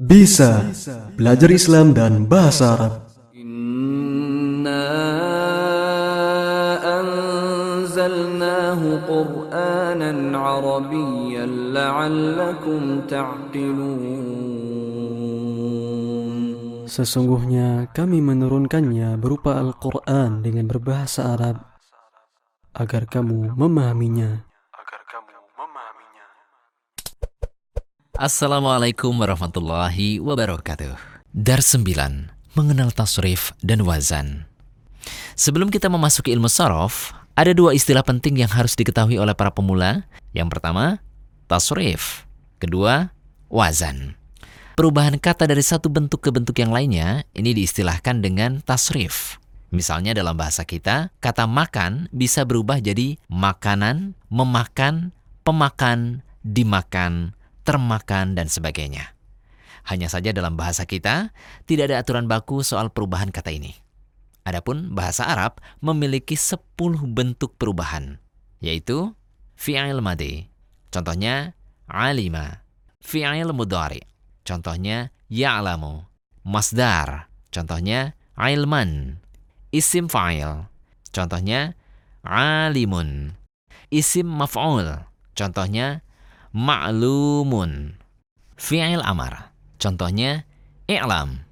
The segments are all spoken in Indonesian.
Bisa belajar Islam dan bahasa Arab. Inna anzalnahu Qur'anan Arabiyyan la'allakum ta'qilun. Sesungguhnya kami menurunkannya berupa Al-Qur'an dengan berbahasa Arab agar kamu memahaminya. Assalamualaikum warahmatullahi wabarakatuh. Dar 9. Mengenal tasrif dan wazan. Sebelum kita memasuki ilmu saraf, ada dua istilah penting yang harus diketahui oleh para pemula. Yang pertama, tasrif. Kedua, wazan. Perubahan kata dari satu bentuk ke bentuk yang lainnya ini diistilahkan dengan tasrif. Misalnya dalam bahasa kita, kata makan bisa berubah jadi makanan, memakan, pemakan, dimakan, termakan, dan sebagainya. Hanya saja dalam bahasa kita, tidak ada aturan baku soal perubahan kata ini. Adapun bahasa Arab memiliki 10 bentuk perubahan, yaitu fi'il madi, contohnya alima, fi'il mudhari, contohnya ya'lamu, masdar, contohnya ilman, isim fa'il, contohnya alimun, isim maf'ul, contohnya ma'lumun, fi'il amar, contohnya i'lam,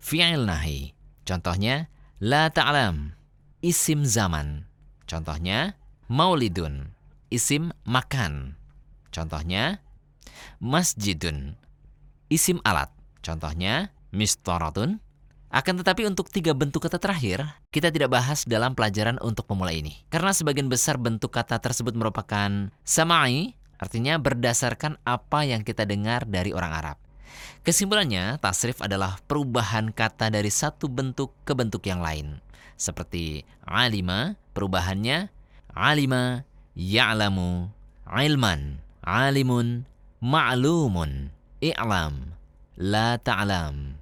fi'il nahi, contohnya la ta'lam, isim zaman, contohnya maulidun, isim makan, contohnya masjidun, isim alat, contohnya mistoratun. Akan tetapi untuk tiga bentuk kata terakhir, kita tidak bahas dalam pelajaran untuk pemula ini. Karena sebagian besar bentuk kata tersebut merupakan samai, artinya berdasarkan apa yang kita dengar dari orang Arab. Kesimpulannya, tasrif adalah perubahan kata dari satu bentuk ke bentuk yang lain. Seperti alima, perubahannya alima, ya'lamu, ilman, alimun, ma'lumun, i'lam, la ta'lam.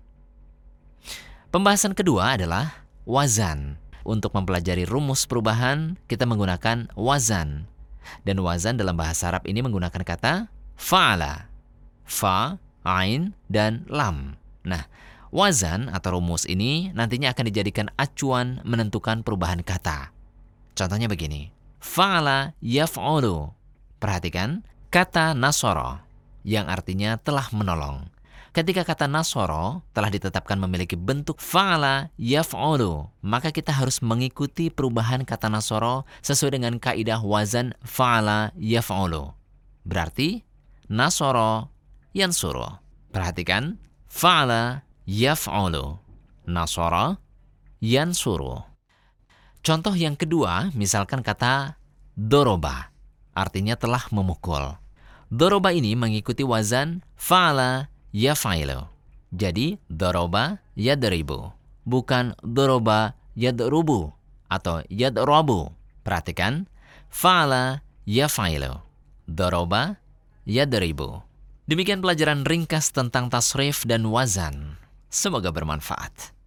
Pembahasan kedua adalah wazan. Untuk mempelajari rumus perubahan, kita menggunakan wazan. Dan wazan dalam bahasa Arab ini menggunakan kata fa'ala. Fa, ain, dan lam. Nah, wazan atau rumus ini nantinya akan dijadikan acuan menentukan perubahan kata. Contohnya begini. Fa'ala yaf'ulu. Perhatikan, kata nasoro yang artinya telah menolong. Ketika kata nasoro telah ditetapkan memiliki bentuk fa'ala yaf'ulu, maka kita harus mengikuti perubahan kata nasoro sesuai dengan kaidah wazan fa'ala yaf'ulu. Berarti nasoro yansuru. Perhatikan, fa'ala yaf'ulu. Nasoro yansuru. Contoh yang kedua, misalkan kata doroba, artinya telah memukul. Doroba ini mengikuti wazan fa'ala yafa'ilu. Jadi, doroba yadribu. Bukan doroba yadrubu atau yadrobu. Perhatikan, fa'ala yafa'ilu. Doroba yadribu. Demikian pelajaran ringkas tentang tasrif dan wazan. Semoga bermanfaat.